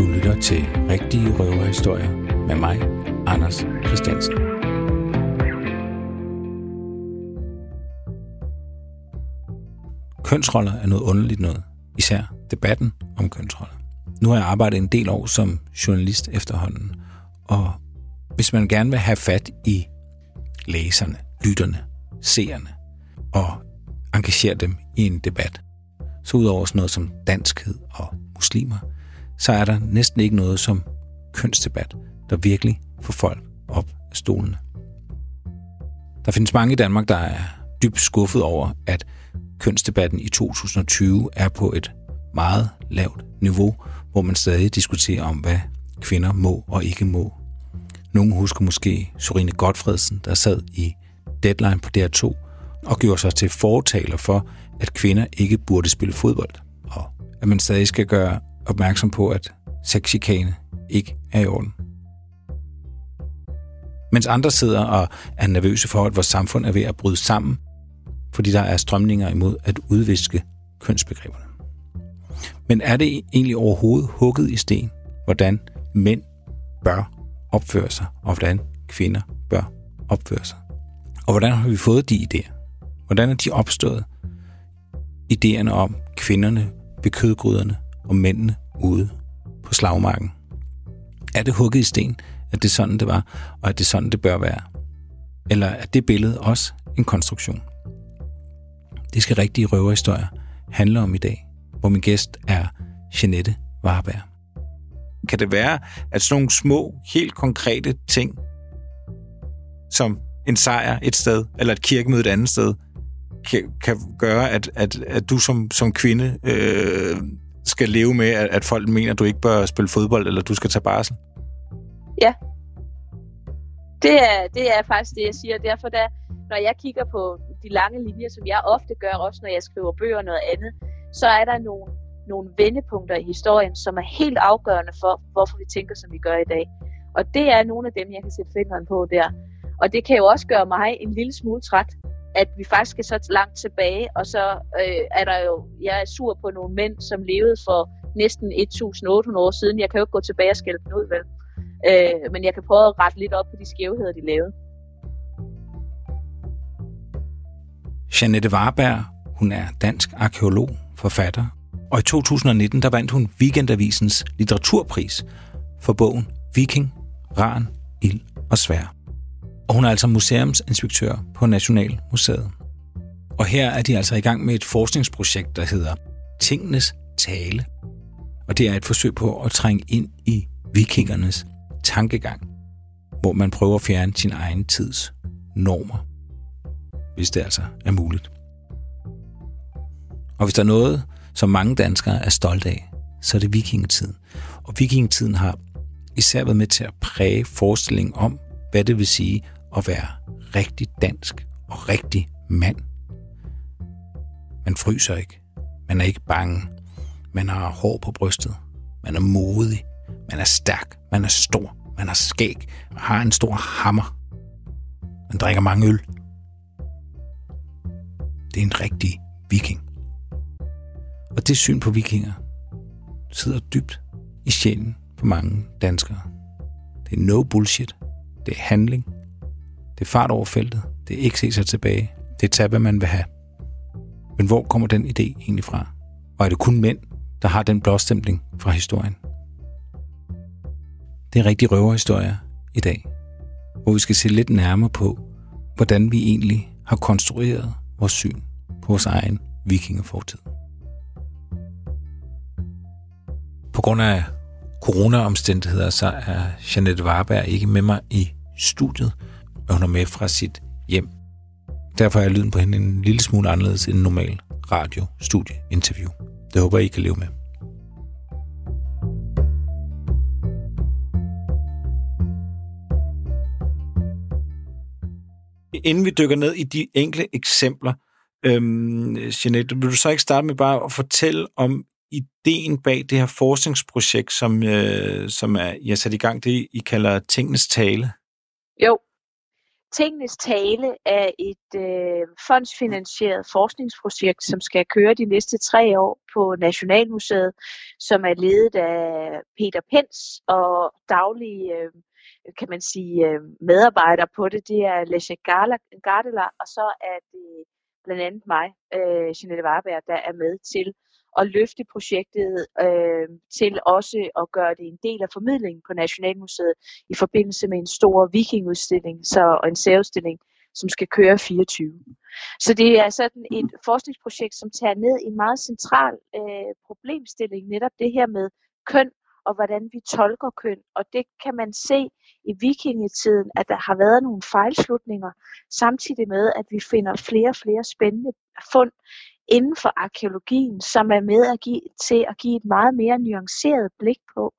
Du lytter til Rigtige Røverhistorier med mig, Anders Christiansen. Kønsroller er noget underligt noget, især debatten om kønsroller. Nu har jeg arbejdet en del år som journalist efterhånden, og hvis man gerne vil have fat i læserne, lytterne, seerne og engagere dem i en debat, så udover sådan noget som danskhed og muslimer, så er der næsten ikke noget som kønsdebat, der virkelig får folk op af stolene. Der findes mange i Danmark, der er dybt skuffet over, at kønsdebatten i 2020 er på et meget lavt niveau, hvor man stadig diskuterer om, hvad kvinder må og ikke må. Nogle husker måske Sorine Godfredsen, der sad i Deadline på DR2 og gjorde sig til fortaler for, at kvinder ikke burde spille fodbold, og at man stadig skal gøre opmærksom på, at sexchikane ikke er i orden. Mens andre sidder og er nervøse for, at vores samfund er ved at bryde sammen, fordi der er strømninger imod at udviske kønsbegreberne. Men er det egentlig overhovedet hugget i sten, hvordan mænd bør opføre sig, og hvordan kvinder bør opføre sig? Og hvordan har vi fået de idéer? Hvordan er de opstået? Idéerne om kvinderne ved kødgryderne og mændene ude på slagmarken. Er det hugget i sten, at det er sådan, det var, og at det er sådan, det bør være? Eller er det billede også en konstruktion? Det skal rigtige røverhistorier handle om i dag, hvor min gæst er Jeanette Warberg. Kan det være, at sådan nogle små, helt konkrete ting, som en sejr et sted, eller et kirkemøde et andet sted, kan, kan gøre, at, at, at du som, som kvinde øh, skal leve med, at, at folk mener, at du ikke bør spille fodbold, eller du skal tage barsel? Ja. Det er, det er faktisk det, jeg siger. Derfor, da, når jeg kigger på de lange linjer, som jeg ofte gør, også når jeg skriver bøger og noget andet, så er der nogle, nogle vendepunkter i historien, som er helt afgørende for, hvorfor vi tænker, som vi gør i dag. Og det er nogle af dem, jeg kan sætte fingeren på der. Og det kan jo også gøre mig en lille smule træt, at vi faktisk er så langt tilbage, og så øh, er der jo, jeg er sur på nogle mænd, som levede for næsten 1800 år siden. Jeg kan jo ikke gå tilbage og skælde dem ud, vel? Øh, men jeg kan prøve at rette lidt op på de skævheder, de lavede. Janette Warberg, hun er dansk arkeolog, forfatter, og i 2019 der vandt hun Weekendavisens litteraturpris for bogen Viking, Ran, Ild og Svær. Og hun er altså museumsinspektør på Nationalmuseet. Og her er de altså i gang med et forskningsprojekt, der hedder Tingenes Tale. Og det er et forsøg på at trænge ind i vikingernes tankegang, hvor man prøver at fjerne sin egen tids normer, hvis det altså er muligt. Og hvis der er noget, som mange danskere er stolte af, så er det vikingetiden. Og vikingetiden har især været med til at præge forestillingen om, hvad det vil sige at være rigtig dansk og rigtig mand. Man fryser ikke. Man er ikke bange. Man har hår på brystet. Man er modig. Man er stærk. Man er stor. Man har skæg. Man har en stor hammer. Man drikker mange øl. Det er en rigtig viking. Og det syn på vikinger sidder dybt i sjælen på mange danskere. Det er no bullshit. Det er handling. Det er fart over feltet. Det er ikke se sig tilbage. Det er tage, hvad man vil have. Men hvor kommer den idé egentlig fra? Og er det kun mænd, der har den blåstempling fra historien? Det er rigtig røverhistorier i dag, hvor vi skal se lidt nærmere på, hvordan vi egentlig har konstrueret vores syn på vores egen vikingefortid. På grund af corona-omstændigheder, så er Janette Warberg ikke med mig i studiet, og hun er med fra sit hjem. Derfor er lyden på hende en lille smule anderledes end en normal radio-studie-interview. Det håber jeg, I kan leve med. Inden vi dykker ned i de enkelte eksempler, øhm, Jeanette, vil du så ikke starte med bare at fortælle om ideen bag det her forskningsprojekt, som, øh, som er, jeg sat i gang, det I kalder tingenes tale? Jo. Tingenes Tale er et øh, fondsfinansieret forskningsprojekt, som skal køre de næste tre år på Nationalmuseet, som er ledet af Peter Pens og daglige øh, kan man sige, øh, medarbejdere på det. Det er Lesje Gardela, og så er det blandt andet mig, øh, Jeanette Warberg, der er med til at løfte projektet øh, til også at gøre det en del af formidlingen på Nationalmuseet i forbindelse med en stor vikingudstilling så, og en særudstilling, som skal køre 24. Så det er sådan et forskningsprojekt, som tager ned i en meget central øh, problemstilling, netop det her med køn og hvordan vi tolker køn. Og det kan man se i vikingetiden, at der har været nogle fejlslutninger, samtidig med, at vi finder flere og flere spændende fund inden for arkeologien, som er med at give, til at give et meget mere nuanceret blik på,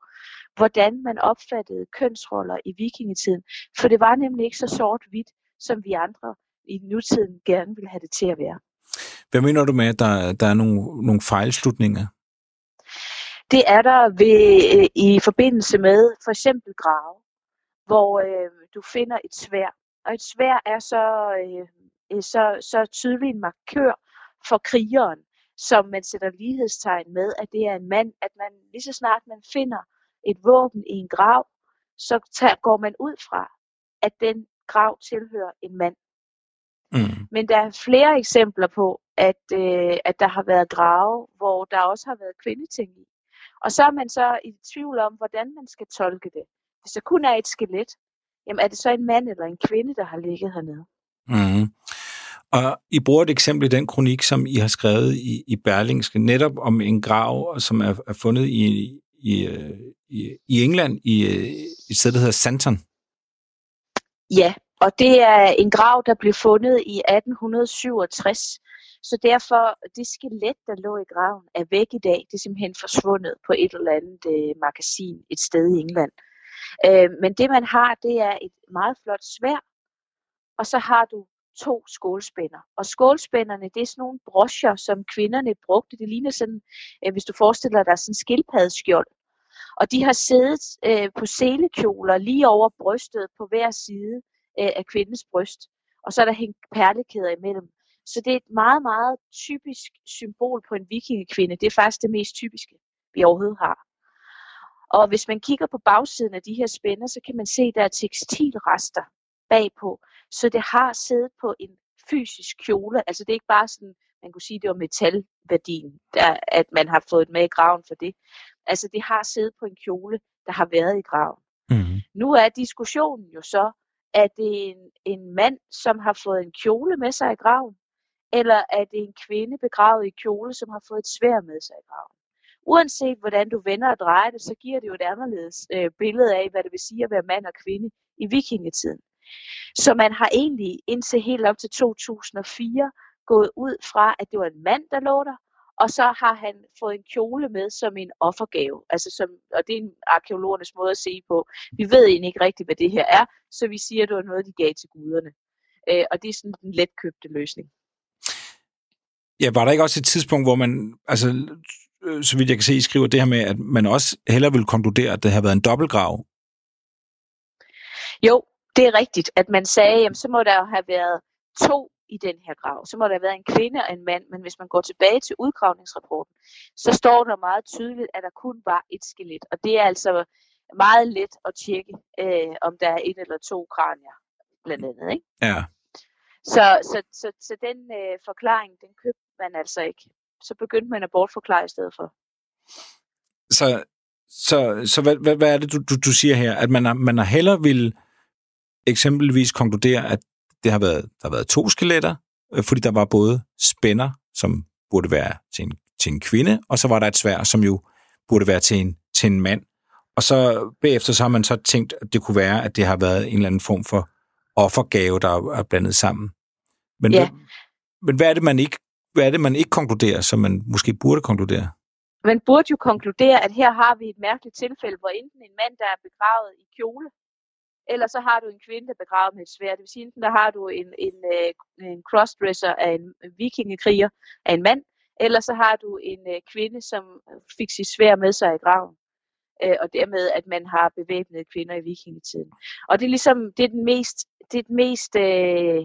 hvordan man opfattede kønsroller i vikingetiden. For det var nemlig ikke så sort-hvidt, som vi andre i nutiden gerne vil have det til at være. Hvad mener du med, at der, der er nogle, nogle fejlslutninger? Det er der ved, øh, i forbindelse med for eksempel grave, hvor øh, du finder et svær. Og et svær er så, øh, så, så tydelig en markør for krigeren, som man sætter lighedstegn med, at det er en mand, at man lige så snart man finder et våben i en grav, så tager, går man ud fra, at den grav tilhører en mand. Mm. Men der er flere eksempler på, at, øh, at der har været grave, hvor der også har været kvindeting i. Og så er man så i tvivl om, hvordan man skal tolke det. Hvis der kun er et skelet, jamen er det så en mand eller en kvinde, der har ligget hernede? Mm. Og I bruger et eksempel i den kronik, som I har skrevet i, i Berlingske, netop om en grav, som er, er fundet i, i, i, i England, i et sted, der hedder Santon. Ja, og det er en grav, der blev fundet i 1867. Så derfor, det skelet, der lå i graven, er væk i dag. Det er simpelthen forsvundet på et eller andet øh, magasin et sted i England. Øh, men det man har, det er et meget flot svær, og så har du to skålspænder. Og skålspænderne, det er sådan nogle broscher, som kvinderne brugte. Det ligner sådan, øh, hvis du forestiller dig sådan en skildpaddeskjold. Og de har siddet øh, på selekjoler lige over brystet på hver side øh, af kvindens bryst. Og så er der hængt perlekæder imellem. Så det er et meget, meget typisk symbol på en vikingekvinde. Det er faktisk det mest typiske, vi overhovedet har. Og hvis man kigger på bagsiden af de her spænder, så kan man se, at der er tekstilrester bagpå. Så det har siddet på en fysisk kjole. Altså det er ikke bare sådan, man kunne sige, det var metalværdien, der, at man har fået med i graven for det. Altså det har siddet på en kjole, der har været i graven. Mm-hmm. Nu er diskussionen jo så, at det er en, en mand, som har fået en kjole med sig i graven, eller er det en kvinde begravet i kjole, som har fået et svær med sig i graven. Uanset hvordan du vender og drejer det, så giver det jo et anderledes øh, billede af, hvad det vil sige at være mand og kvinde i vikingetiden. Så man har egentlig indtil helt op til 2004 gået ud fra, at det var en mand, der lå der, og så har han fået en kjole med som en offergave. Altså som, og det er en arkeologernes måde at se på. Vi ved egentlig ikke rigtigt, hvad det her er, så vi siger, at det var noget, de gav til guderne. Øh, og det er sådan en letkøbte løsning. Ja, var der ikke også et tidspunkt, hvor man, altså, øh, så vidt jeg kan se, I skriver det her med, at man også hellere vil konkludere, at det har været en dobbeltgrav? Jo, det er rigtigt, at man sagde, jamen, så må der jo have været to i den her grav. Så må der have været en kvinde og en mand, men hvis man går tilbage til udgravningsrapporten, så står der meget tydeligt, at der kun var et skelet. Og det er altså meget let at tjekke, øh, om der er et eller to kranier, blandt andet. Ikke? Ja. Så, så, så, så den øh, forklaring, den købte man altså ikke. Så begyndte man at bortforklare i stedet for. Så, så, så hvad, hvad, hvad er det, du, du, du siger her? At man har, man har hellere vil eksempelvis konkludere, at det har været, der har været to skeletter, øh, fordi der var både spænder, som burde være til en, til en kvinde, og så var der et svær, som jo burde være til en, til en mand. Og så bagefter så har man så tænkt, at det kunne være, at det har været en eller anden form for offergave, der er blandet sammen. Men, ja. hvad, men hvad er det, man ikke hvad er det, man ikke konkluderer, som man måske burde konkludere? Man burde jo konkludere, at her har vi et mærkeligt tilfælde, hvor enten en mand, der er begravet i kjole, eller så har du en kvinde, der er begravet med et sværd. Det vil sige, enten der har du en, en, øh, en crossdresser af en vikingekriger af en mand, eller så har du en øh, kvinde, som fik sit svær med sig i graven. Øh, og dermed at man har bevæbnet kvinder i vikingetiden. Og det er ligesom det er den mest, det er den mest øh,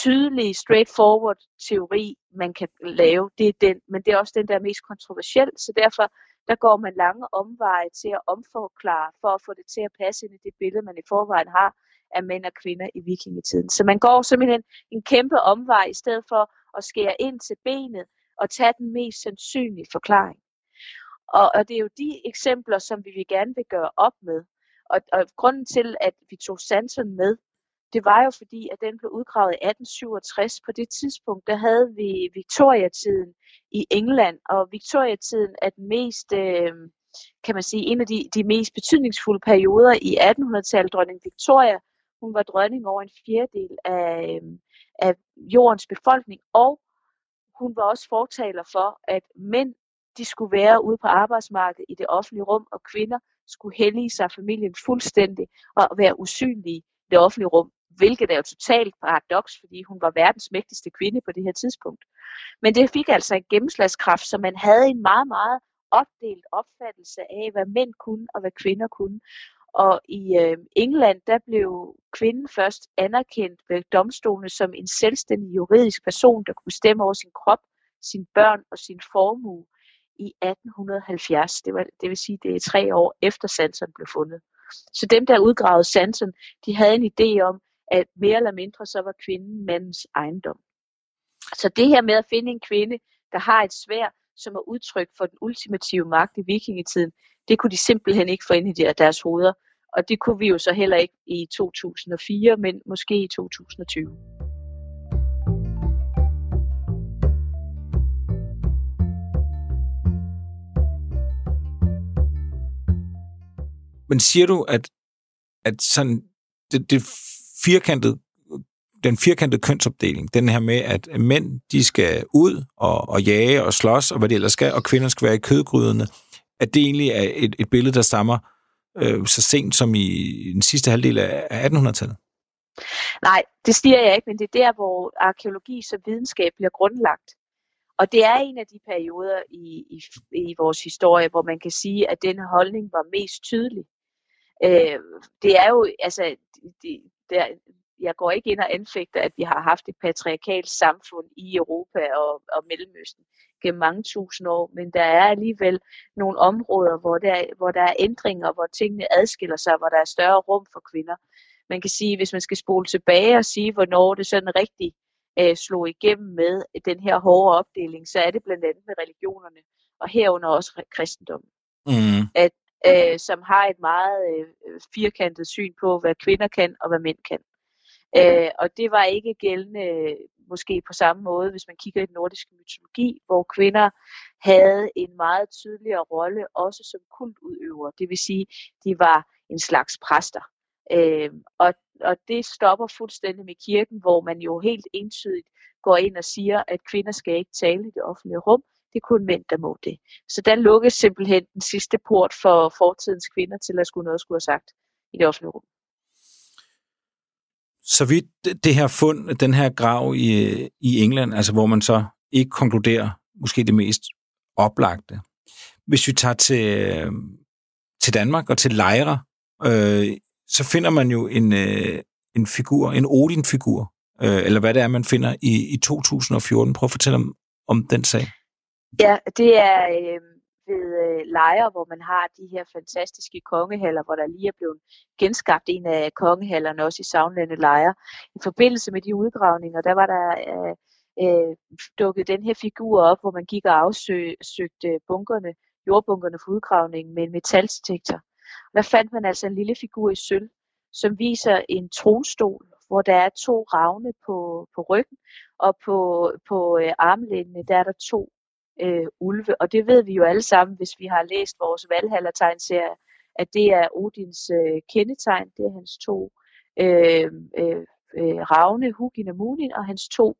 tydelige, straightforward teori, man kan lave. Det er den, men det er også den, der er mest kontroversiel, så derfor der går man lange omveje til at omforklare, for at få det til at passe ind i det billede, man i forvejen har af mænd og kvinder i vikingetiden. Så man går simpelthen en kæmpe omvej, i stedet for at skære ind til benet og tage den mest sandsynlige forklaring. Og, og det er jo de eksempler, som vi vil gerne vil gøre op med. Og, og grunden til, at vi tog Sanson med, det var jo fordi, at den blev udgravet i 1867. På det tidspunkt, der havde vi Victoria-tiden i England, og Victoria-tiden er den mest, øh, kan man sige, en af de, de mest betydningsfulde perioder i 1800-tallet. Dronning Victoria, hun var dronning over en fjerdedel af, øh, af jordens befolkning, og hun var også fortaler for, at mænd de skulle være ude på arbejdsmarkedet i det offentlige rum, og kvinder skulle hellige sig familien fuldstændig og være usynlige i det offentlige rum hvilket er jo totalt paradoks, fordi hun var verdens mægtigste kvinde på det her tidspunkt. Men det fik altså en gennemslagskraft, så man havde en meget, meget opdelt opfattelse af, hvad mænd kunne og hvad kvinder kunne. Og i øh, England, der blev kvinden først anerkendt ved domstolene som en selvstændig juridisk person, der kunne bestemme over sin krop, sine børn og sin formue i 1870. Det, var, det vil sige, det er tre år efter Sanson blev fundet. Så dem, der udgravede Sanson, de havde en idé om, at mere eller mindre så var kvinden mandens ejendom. Så det her med at finde en kvinde, der har et svær, som er udtryk for den ultimative magt i vikingetiden, det kunne de simpelthen ikke få ind i deres hoveder. Og det kunne vi jo så heller ikke i 2004, men måske i 2020. Men siger du, at, at sådan, det, det firkantet, den firkantede kønsopdeling, den her med, at mænd, de skal ud og, og jage og slås, og hvad de ellers skal, og kvinder skal være i kødgryderne, at det egentlig er et, et billede, der stammer øh, så sent som i den sidste halvdel af 1800-tallet? Nej, det siger jeg ikke, men det er der, hvor arkeologi som videnskab bliver grundlagt. Og det er en af de perioder i, i, i vores historie, hvor man kan sige, at den holdning var mest tydelig. Øh, det er jo, altså, de, der, jeg går ikke ind og anfægter, at vi har haft et patriarkalt samfund i Europa og, og Mellemøsten gennem mange tusind år, men der er alligevel nogle områder, hvor der, hvor der er ændringer, hvor tingene adskiller sig, hvor der er større rum for kvinder. Man kan sige, hvis man skal spole tilbage og sige, hvornår det sådan rigtig øh, slog igennem med den her hårde opdeling, så er det blandt andet med religionerne, og herunder også kristendommen. Mm. At øh, som har et meget øh, firkantet syn på, hvad kvinder kan og hvad mænd kan. Øh, og det var ikke gældende øh, måske på samme måde, hvis man kigger i den nordiske mytologi, hvor kvinder havde en meget tydeligere rolle, også som kultudøvere. Det vil sige, de var en slags præster. Øh, og, og det stopper fuldstændig med kirken, hvor man jo helt entydigt går ind og siger, at kvinder skal ikke tale i det offentlige rum, det er kun mænd, der må det. Så der lukkes simpelthen den sidste port for fortidens kvinder til at skulle noget skulle have sagt i det offentlige rum. Så vidt det her fund, den her grav i, i England, altså hvor man så ikke konkluderer måske det mest oplagte. Hvis vi tager til, til Danmark og til Lejre, øh, så finder man jo en, øh, en figur, en Odin-figur, øh, eller hvad det er, man finder i, i 2014. Prøv at fortælle om, om den sag. Ja, det er øh, ved øh, lejre, hvor man har de her fantastiske kongehaller, hvor der lige er blevet genskabt en af kongehallerne, også i Savnlande lejre. I forbindelse med de udgravninger, der var der øh, øh, dukket den her figur op, hvor man gik og afsøgte bunkerne, jordbunkerne for udgravningen med en metaldetektor. Og der fandt man altså en lille figur i sølv, som viser en tronstol, hvor der er to ravne på, på ryggen, og på, på øh, armlænene, der er der to øh, ulve. Og det ved vi jo alle sammen, hvis vi har læst vores Valhalla-tegnserie, at det er Odins øh, kendetegn. Det er hans to øh, øh, øh, ravne, Hugin og Munin, og hans to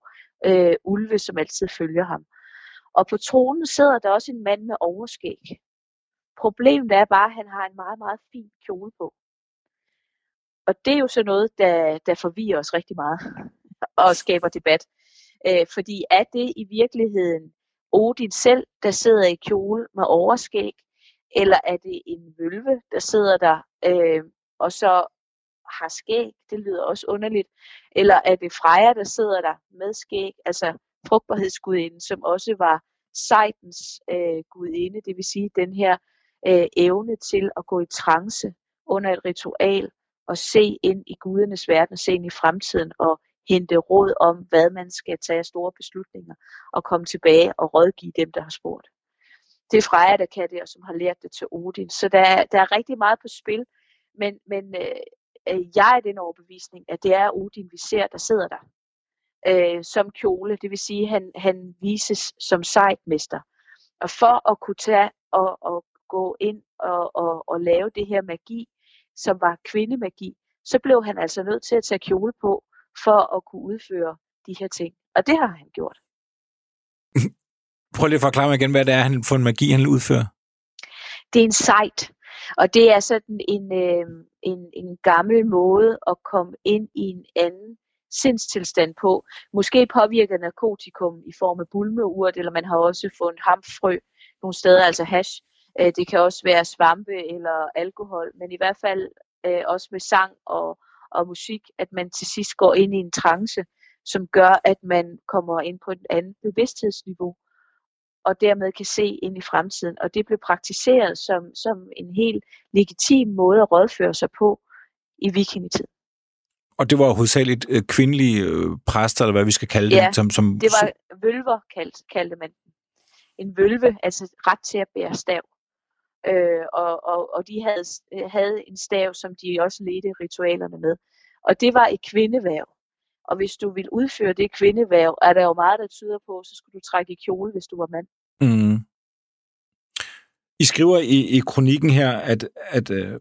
øh, ulve, som altid følger ham. Og på tronen sidder der også en mand med overskæg. Problemet er bare, at han har en meget, meget fin kjole på. Og det er jo så noget, der, der forvirrer os rigtig meget og skaber debat. Øh, fordi er det i virkeligheden Odin selv, der sidder i kjole med overskæg, Eller er det en vølve, der sidder der, øh, og så har skæg? Det lyder også underligt. Eller er det Freja, der sidder der med skæg? Altså frugtbarhedsgudinden, som også var sejtens øh, gudinde, det vil sige den her øh, evne til at gå i trance under et ritual og se ind i gudernes verden, se ind i fremtiden og hente råd om, hvad man skal tage store beslutninger og komme tilbage og rådgive dem, der har spurgt. Det er Freja, der kan det, og som har lært det til Odin. Så der, er, der er rigtig meget på spil, men, men øh, øh, jeg er den overbevisning, at det er Odin, vi ser, der sidder der øh, som kjole. Det vil sige, at han, han vises som sejtmester. Og for at kunne tage og, og gå ind og, og, og lave det her magi, som var kvindemagi, så blev han altså nødt til at tage kjole på, for at kunne udføre de her ting. Og det har han gjort. Prøv lige at forklare mig igen, hvad det er han, for en magi, han udfører. Det er en sejt, og det er sådan en, øh, en, en gammel måde at komme ind i en anden sindstilstand på. Måske påvirker narkotikum i form af bulmeurt, eller man har også fundet hamfrø nogle steder, altså hash. Øh, det kan også være svampe eller alkohol, men i hvert fald øh, også med sang og, og musik, at man til sidst går ind i en trance, som gør, at man kommer ind på et andet bevidsthedsniveau, og dermed kan se ind i fremtiden. Og det blev praktiseret som, som en helt legitim måde at rådføre sig på i vikingetiden. Og det var hovedsageligt øh, kvindelige øh, præster, eller hvad vi skal kalde ja, dem? Som, som... det var vølver, kaldte, kaldte man. En vølve, altså ret til at bære stav. Øh, og, og, og de havde, øh, havde en stav, som de også ledte ritualerne med. Og det var et kvindeværv. Og hvis du vil udføre det kvindeværv, er der jo meget, der tyder på, så skulle du trække i kjole, hvis du var mand. Mm. I skriver i, i kronikken her, at, at, øh,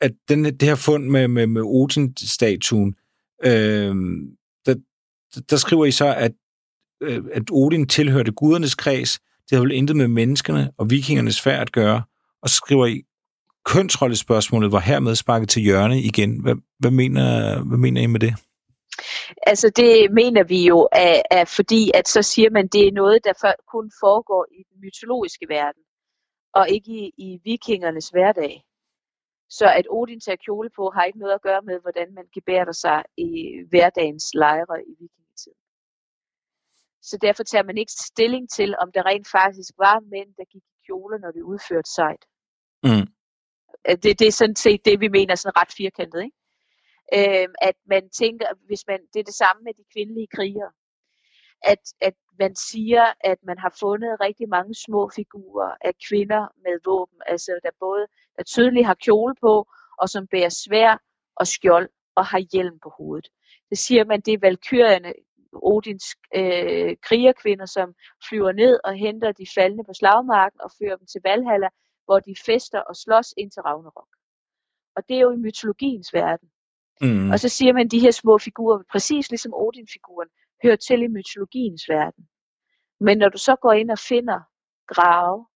at den, det her fund med, med, med Odin-statuen, øh, der, der skriver I så, at, øh, at Odin tilhørte gudernes kreds, det har vel intet med menneskerne og vikingernes færd at gøre, og så skriver I, kønsrollespørgsmålet var hermed sparket til hjørne igen. Hvad, hvad, mener, hvad mener I med det? Altså det mener vi jo, er, er fordi at så siger man, det er noget, der for, kun foregår i den mytologiske verden, og ikke i, i vikingernes hverdag. Så at Odin tager kjole på, har ikke noget at gøre med, hvordan man gebærer sig i hverdagens lejre i vikingetiden. Så derfor tager man ikke stilling til, om der rent faktisk var mænd, der gik i kjole, når de udførte sejt. Mm. Det, det er sådan set det, vi mener sådan ret firkantet. Ikke? Øh, at man tænker, hvis man, det er det samme med de kvindelige krigere. At, at man siger, at man har fundet rigtig mange små figurer af kvinder med våben, altså der både der tydeligt har kjole på, og som bærer svær og skjold og har hjelm på hovedet. Det siger man, det er valkyrierne, Odins øh, krigerkvinder, som flyver ned og henter de faldende på slagmarken og fører dem til Valhalla, hvor de fester og slås ind til Ragnarok. Og det er jo i mytologiens verden. Mm. Og så siger man, at de her små figurer, præcis ligesom Odin-figuren, hører til i mytologiens verden. Men når du så går ind og finder grave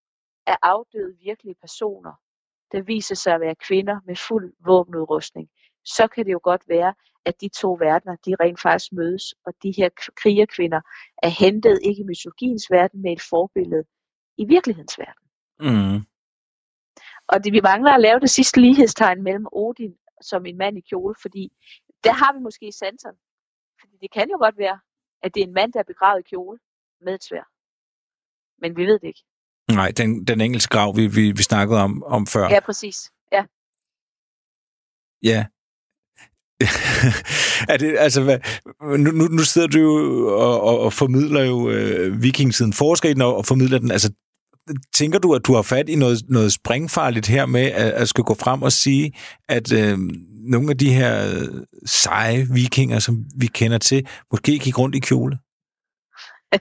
af afdøde virkelige personer, der viser sig at være kvinder med fuld våbenudrustning, så kan det jo godt være, at de to verdener, de rent faktisk mødes, og de her krigerkvinder er hentet ikke i mytologiens verden, men et forbillede i virkelighedens verden. Mm. Og det, vi mangler at lave det sidste lighedstegn mellem Odin som en mand i kjole, fordi der har vi måske sansen. Fordi det kan jo godt være, at det er en mand, der er begravet i kjole med et svær. Men vi ved det ikke. Nej, den, den engelske grav, vi, vi, vi snakkede om, om før. Ja, præcis. Ja. Ja. er det, altså, hvad, nu, nu sidder du jo og, og, og formidler jo øh, vikingsiden, forsker i den og, og formidler den. Altså, tænker du, at du har fat i noget, noget springfarligt her med at, at skulle gå frem og sige, at øh, nogle af de her seje vikinger, som vi kender til, måske gik rundt i kjole?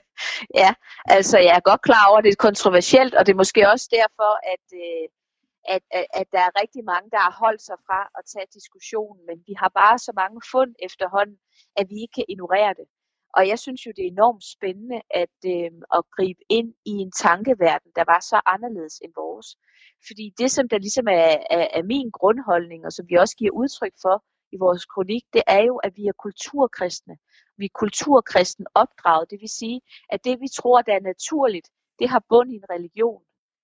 ja, altså jeg er godt klar over, at det er kontroversielt, og det er måske også derfor, at, øh, at, at, at der er rigtig mange, der har holdt sig fra at tage diskussionen, men vi har bare så mange fund efterhånden, at vi ikke kan ignorere det. Og jeg synes jo, det er enormt spændende at, øh, at gribe ind i en tankeverden, der var så anderledes end vores. Fordi det, som der ligesom er, er, er min grundholdning, og som vi også giver udtryk for i vores kronik, det er jo, at vi er kulturkristne. Vi er kulturkristen opdraget. Det vil sige, at det, vi tror, der er naturligt, det har bund i en religion.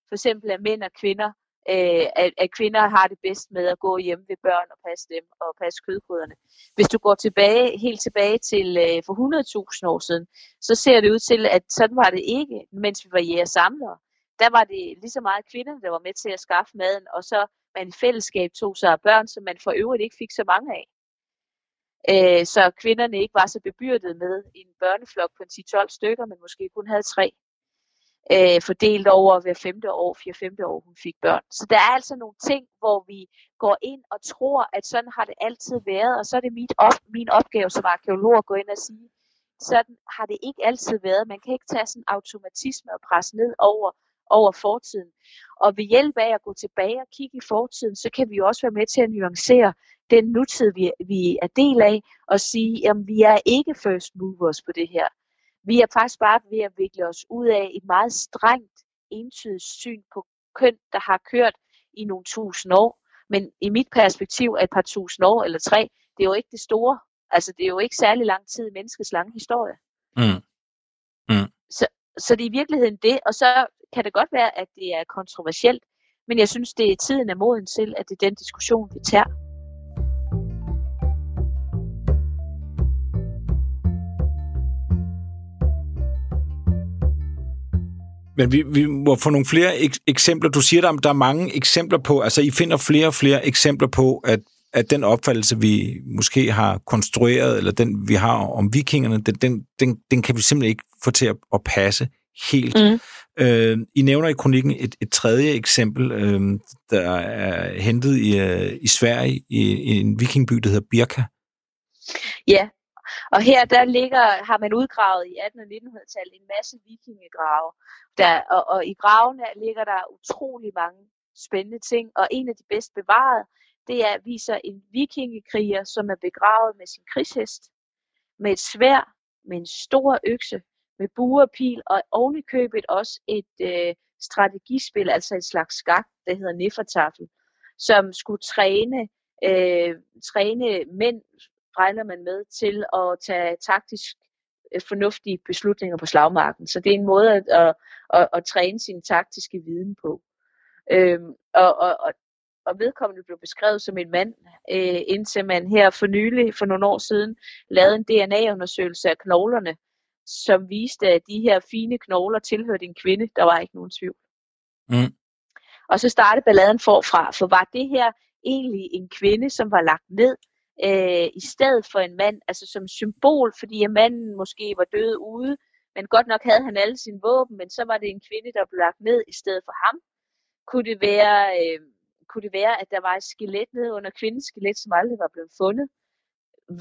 for eksempel at mænd og kvinder, øh, at, at kvinder har det bedst med at gå hjem ved børn og passe dem og passe kødgryderne. Hvis du går tilbage, helt tilbage til øh, for 100.000 år siden, så ser det ud til, at sådan var det ikke, mens vi var jægersamlere. Der var det lige så meget kvinderne, der var med til at skaffe maden, og så man i fællesskab tog sig af børn, som man for øvrigt ikke fik så mange af. Øh, så kvinderne ikke var så bebyrdet med en børneflok på 10-12 stykker, men måske kun havde tre øh, fordelt over hver femte år, fire femte år, hun fik børn. Så der er altså nogle ting, hvor vi går ind og tror, at sådan har det altid været, og så er det mit op, min opgave som arkeolog at gå ind og sige, sådan har det ikke altid været. Man kan ikke tage sådan automatisme og presse ned over, over fortiden. Og ved hjælp af at gå tilbage og kigge i fortiden, så kan vi også være med til at nuancere den nutid, vi, vi er del af, og sige, at vi er ikke first movers på det her. Vi er faktisk bare ved at vikle os ud af et meget strengt, entydigt syn på køn, der har kørt i nogle tusind år. Men i mit perspektiv er et par tusind år eller tre, det er jo ikke det store. Altså det er jo ikke særlig lang tid i menneskets lange historie. Mm. Mm. Så, så det er i virkeligheden det, og så kan det godt være, at det er kontroversielt, men jeg synes, det er tiden af moden til, at det er den diskussion, vi tager. Men vi, vi må få nogle flere ek- eksempler. Du siger, der, der er mange eksempler på, altså I finder flere og flere eksempler på, at, at den opfattelse, vi måske har konstrueret, eller den, vi har om vikingerne, den, den, den, den kan vi simpelthen ikke få til at, at passe helt. Mm. Øh, I nævner i kronikken et, et tredje eksempel, øh, der er hentet i, øh, i Sverige, i, i en vikingby, der hedder Birka. Ja, og her der ligger, har man udgravet i 18- og 1900-tallet en masse vikingegrave. Der, og, og i gravene ligger der utrolig mange spændende ting, og en af de bedst bevarede, det er, viser en vikingekriger, som er begravet med sin krigshest, med et svær, med en stor økse, med bue og pil, og købet også et øh, strategispil, altså et slags skak, der hedder Nefertafel, som skulle træne, øh, træne mænd regner man med til at tage taktisk øh, fornuftige beslutninger på slagmarken. Så det er en måde at, at, at, at træne sin taktiske viden på. Øhm, og, og, og, og vedkommende blev beskrevet som en mand, øh, indtil man her for nylig, for nogle år siden, lavede en DNA-undersøgelse af knoglerne, som viste, at de her fine knogler tilhørte en kvinde. Der var ikke nogen tvivl. Mm. Og så startede balladen forfra, for var det her egentlig en kvinde, som var lagt ned øh, i stedet for en mand, altså som symbol, fordi at manden måske var død ude, men godt nok havde han alle sine våben, men så var det en kvinde, der blev lagt ned i stedet for ham. Kunne det være, øh, kunne det være at der var et skelet nede under kvindens skelet, som aldrig var blevet fundet?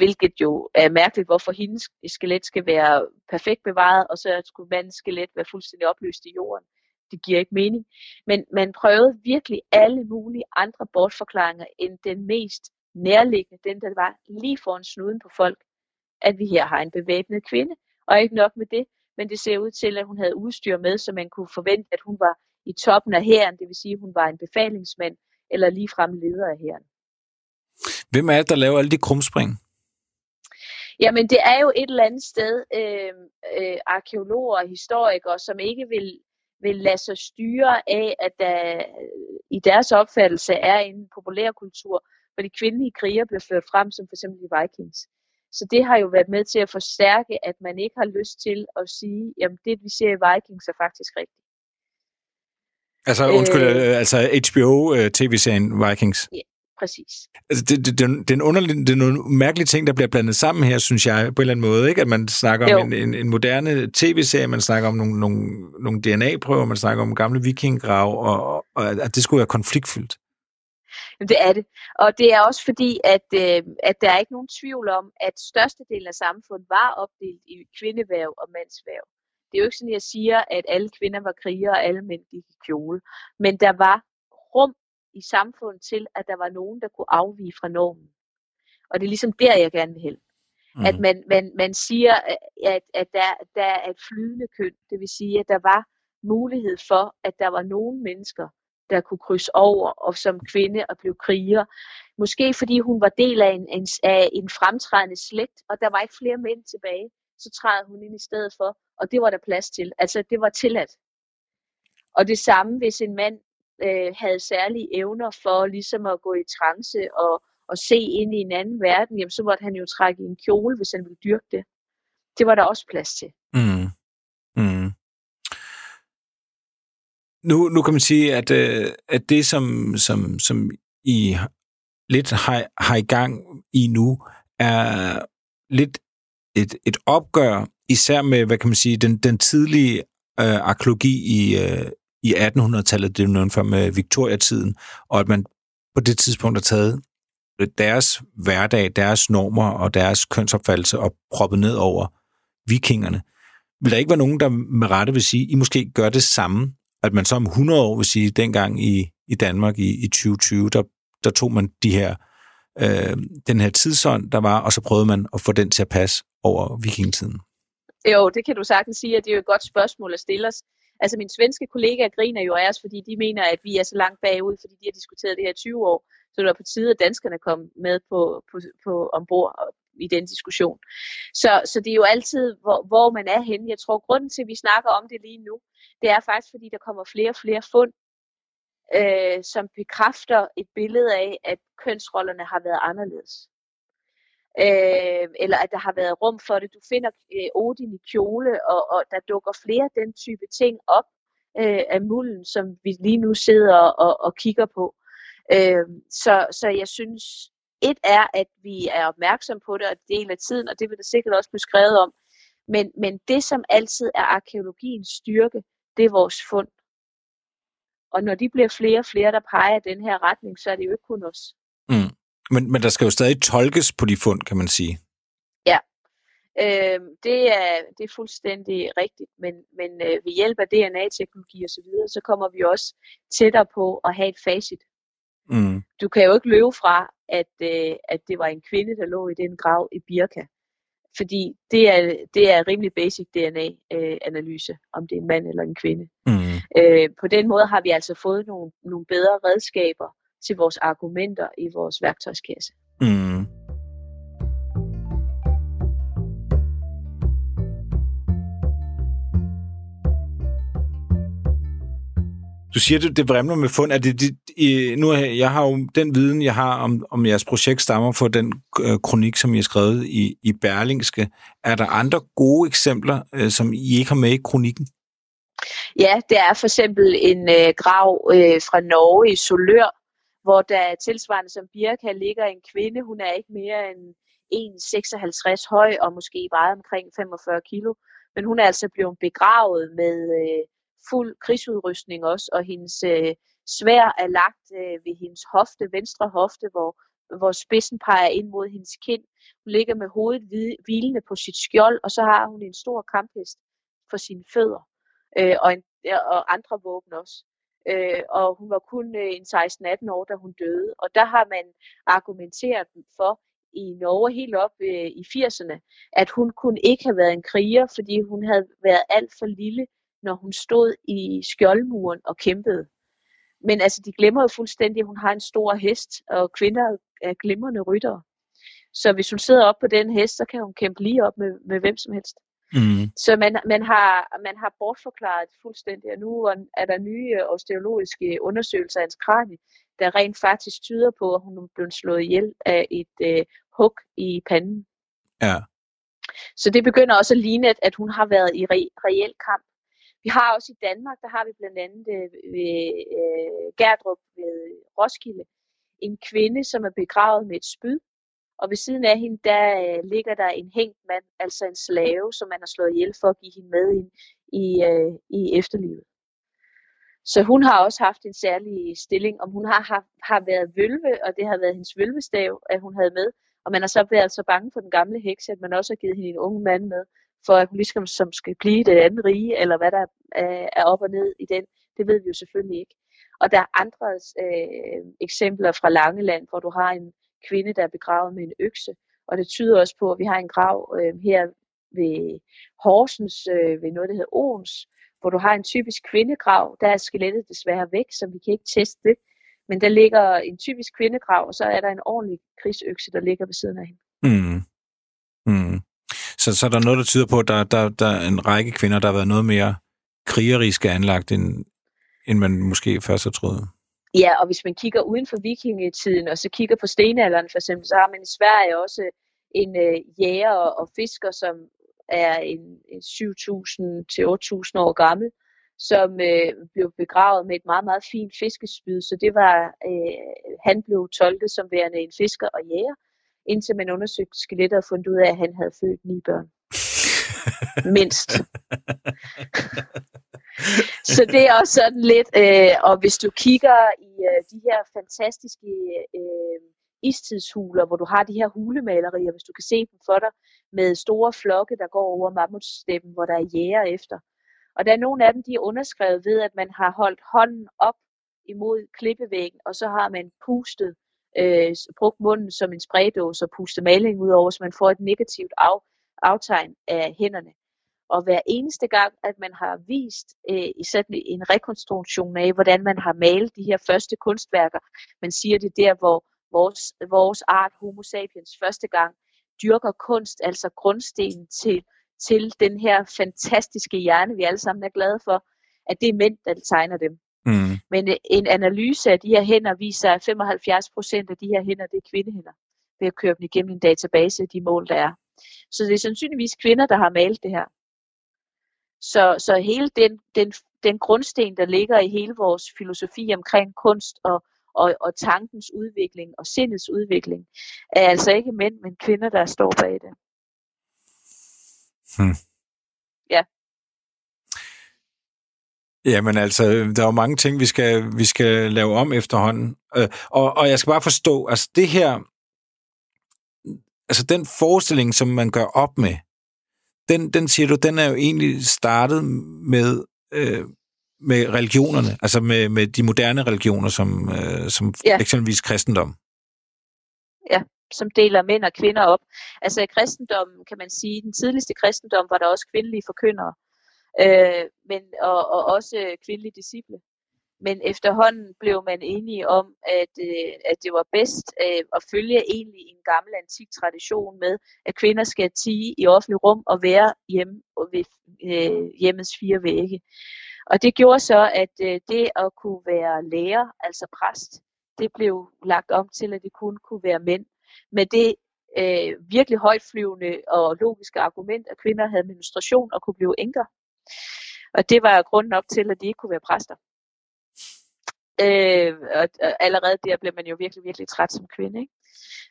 Hvilket jo er mærkeligt, hvorfor hendes skelet skal være perfekt bevaret, og så skulle mandens skelet være fuldstændig opløst i jorden. Det giver ikke mening. Men man prøvede virkelig alle mulige andre bortforklaringer end den mest nærliggende, den der var lige foran snuden på folk, at vi her har en bevæbnet kvinde. Og ikke nok med det, men det ser ud til, at hun havde udstyr med, så man kunne forvente, at hun var i toppen af hæren, det vil sige, at hun var en befalingsmand, eller ligefrem leder af hæren. Hvem er det, der laver alle de krumspring? Jamen, det er jo et eller andet sted øh, øh, arkeologer og historikere, som ikke vil, vil lade sig styre af, at der i deres opfattelse er en populærkultur, hvor de kvindelige krigere bliver ført frem, som for eksempel i Vikings. Så det har jo været med til at forstærke, at man ikke har lyst til at sige, jamen det vi ser i Vikings er faktisk rigtigt. Altså, undskyld, øh, øh altså HBO-tv-serien øh, Vikings? Ja, præcis. Altså, det, det, det, er en underlig, det er nogle mærkelige ting, der bliver blandet sammen her, synes jeg, på en eller anden måde. Ikke? At man snakker om en, en, en moderne tv-serie, man snakker om nogle, nogle, nogle DNA-prøver, man snakker om gamle vikinggrav, og, og at det skulle være konfliktfyldt. Det er det. Og det er også fordi, at, øh, at der er ikke nogen tvivl om, at størstedelen af samfundet var opdelt i kvindeværv og mandsværv. Det er jo ikke sådan, at jeg siger, at alle kvinder var krigere og alle mænd gik i kjole. Men der var rum i samfundet til, at der var nogen, der kunne afvige fra normen. Og det er ligesom der, jeg gerne vil hen. Mm. At man, man, man siger, at, at der, der er et flydende køn. Det vil sige, at der var mulighed for, at der var nogle mennesker, der kunne krydse over og som kvinde og blive kriger. Måske fordi hun var del af en, en, af en fremtrædende slægt, og der var ikke flere mænd tilbage. Så træder hun ind i stedet for, og det var der plads til. Altså, det var tilladt. Og det samme, hvis en mand øh, havde særlige evner for ligesom at gå i trance og, og se ind i en anden verden, jamen så måtte han jo trække i en kjole, hvis han ville dyrke det. Det var der også plads til. Mm. Nu, nu kan man sige, at, øh, at det, som, som, som I lidt har, har i gang i nu, er lidt et, et opgør, især med, hvad kan man sige, den, den tidlige øh, arkeologi i, øh, i 1800-tallet, det er jo før med Victoria-tiden, og at man på det tidspunkt har taget deres hverdag, deres normer og deres kønsopfattelse og proppet ned over vikingerne. Vil der ikke være nogen, der med rette vil sige, I måske gør det samme, at man så om 100 år vil sige, dengang i, i Danmark i, i 2020, der, der tog man de her, øh, den her tidsånd, der var, og så prøvede man at få den til at passe over vikingetiden. Jo, det kan du sagtens sige, at det er jo et godt spørgsmål at stille os. Altså mine svenske kollegaer griner jo af os, fordi de mener, at vi er så langt bagud, fordi de har diskuteret det her 20 år. Så det var på tide, at danskerne kom med på, på, på ombord i den diskussion. Så, så det er jo altid, hvor, hvor man er henne. Jeg tror, grunden til, at vi snakker om det lige nu, det er faktisk, fordi der kommer flere og flere fund, øh, som bekræfter et billede af, at kønsrollerne har været anderledes øh, eller at der har været rum for det. Du finder øh, Odin i kjole, og, og der dukker flere den type ting op øh, af mulden, som vi lige nu sidder og, og kigger på. Øh, så, så jeg synes, et er, at vi er opmærksom på det, og del af tiden, og det vil der sikkert også blive skrevet om. Men, men det, som altid er arkeologiens styrke, det er vores fund. Og når de bliver flere og flere, der peger i den her retning, så er det jo ikke kun os. Mm. Men, men der skal jo stadig tolkes på de fund, kan man sige. Ja, øh, det, er, det er fuldstændig rigtigt, men, men øh, ved hjælp af DNA-teknologi og så videre, så kommer vi også tættere på at have et facit. Mm. Du kan jo ikke løbe fra, at, øh, at det var en kvinde, der lå i den grav i Birka. Fordi det er, det er rimelig basic DNA-analyse, øh, om det er en mand eller en kvinde. Mm. Øh, på den måde har vi altså fået nogle, nogle bedre redskaber til vores argumenter i vores værktøjskasse. Mm. Du siger, det, det vrimler med fund. Er det, det, i, nu jeg har jo den viden, jeg har om, om jeres projekt, stammer fra den øh, kronik, som I har skrevet i, i Berlingske. Er der andre gode eksempler, øh, som I ikke har med i kronikken? Ja, det er for eksempel en øh, grav øh, fra Norge i Solør, hvor der tilsvarende som Birka ligger en kvinde, hun er ikke mere end 1,56 høj og måske vejer omkring 45 kilo, men hun er altså blevet begravet med øh, fuld krigsudrustning også, og hendes øh, svær er lagt øh, ved hendes hofte, venstre hofte, hvor, hvor spidsen peger ind mod hendes kind. Hun ligger med hovedet hvilende på sit skjold, og så har hun en stor kamphest for sine fødder, øh, og, en, og andre våben også øh, og hun var kun øh, en 16-18 år, da hun døde. Og der har man argumenteret for i Norge helt op øh, i 80'erne, at hun kunne ikke have været en kriger, fordi hun havde været alt for lille, når hun stod i skjoldmuren og kæmpede. Men altså, de glemmer jo fuldstændig, at hun har en stor hest, og kvinder er glimrende ryttere. Så hvis hun sidder op på den hest, så kan hun kæmpe lige op med, med hvem som helst. Mm. Så man, man, har, man har bortforklaret fuldstændig, og nu er der nye osteologiske undersøgelser af hans kranie, der rent faktisk tyder på, at hun er blevet slået ihjel af et øh, hug i panden. Ja. Så det begynder også at ligne, at, at hun har været i re, reel kamp. Vi har også i Danmark, der har vi blandt andet øh, ved øh, Gerdrup ved Roskilde, en kvinde, som er begravet med et spyd, og ved siden af hende, der øh, ligger der en hængt mand, altså en slave, som man har slået ihjel for at give hende med ind i, øh, i efterlivet. Så hun har også haft en særlig stilling, om hun har, har, har været vølve, og det har været hendes vølvestav, at hun havde med. Og man har så været så bange for den gamle heks, at man også har givet hende en ung mand med, for at hun ligesom som skal blive det andet rige, eller hvad der er, er op og ned i den. Det ved vi jo selvfølgelig ikke. Og der er andre øh, eksempler fra Langeland, hvor du har en, kvinde, der er begravet med en økse. Og det tyder også på, at vi har en grav øh, her ved Horsens, øh, ved noget, der hedder Ons, hvor du har en typisk kvindegrav. Der er skelettet desværre væk, så vi kan ikke teste det. Men der ligger en typisk kvindegrav, og så er der en ordentlig krigsøkse, der ligger ved siden af hende. Mm. Mm. Så, så er der noget, der tyder på, at der, der, der er en række kvinder, der har været noget mere krigeriske anlagt, end, end man måske først har troet. Ja, og hvis man kigger uden for vikingetiden, og så kigger på stenalderen for eksempel, så har man i Sverige også en øh, jæger og fisker, som er en, en 7.000 til 8.000 år gammel, som øh, blev begravet med et meget, meget fint fiskespyd. Så det var, øh, han blev tolket som værende en fisker og jæger, indtil man undersøgte skelettet og fundet ud af, at han havde født ni børn. Mindst. så det er også sådan lidt, øh, og hvis du kigger i øh, de her fantastiske øh, istidshuler, hvor du har de her hulemalerier, hvis du kan se dem for dig, med store flokke, der går over mammutstemmen, hvor der er jæger efter. Og der er nogle af dem, de er underskrevet ved, at man har holdt hånden op imod klippevæggen, og så har man pustet, øh, brugt munden som en spraydåse og puste maling ud over, så man får et negativt af, aftegn af hænderne. Og hver eneste gang, at man har vist øh, i sådan en rekonstruktion af, hvordan man har malet de her første kunstværker, man siger det der, hvor vores, vores art Homo sapiens første gang dyrker kunst, altså grundstenen til, til den her fantastiske hjerne, vi alle sammen er glade for, at det er mænd, der tegner dem. Mm. Men øh, en analyse af de her hænder viser, at 75 procent af de her hænder, det er kvindehænder, ved at køre dem igennem en database, de mål, der er. Så det er sandsynligvis kvinder, der har malet det her. Så, så hele den, den, den grundsten, der ligger i hele vores filosofi omkring kunst og, og, og tankens udvikling og sindets udvikling, er altså ikke mænd, men kvinder, der står bag det. Hmm. Ja. Jamen altså, der er jo mange ting, vi skal, vi skal lave om efterhånden. Øh, og, og jeg skal bare forstå, altså det her, altså den forestilling, som man gør op med, den, den siger du, den er jo egentlig startet med, øh, med religionerne, altså med, med de moderne religioner, som, øh, som ja. eksempelvis kristendom. Ja, som deler mænd og kvinder op. Altså i kristendommen, kan man sige, den tidligste kristendom var der også kvindelige forkyndere, øh, men, og, og også kvindelige disciple. Men efterhånden blev man enige om, at, øh, at det var bedst øh, at følge egentlig en gammel antik tradition med, at kvinder skal tige i offentlig rum og være hjemme ved øh, hjemmets fire vægge. Og det gjorde så, at øh, det at kunne være lærer, altså præst, det blev lagt om til, at det kun kunne være mænd. Med det øh, virkelig højtflyvende og logiske argument, at kvinder havde menstruation og kunne blive enker. Og det var grunden op til, at de ikke kunne være præster. Øh, og, og allerede der blev man jo virkelig, virkelig træt som kvinde. Ikke?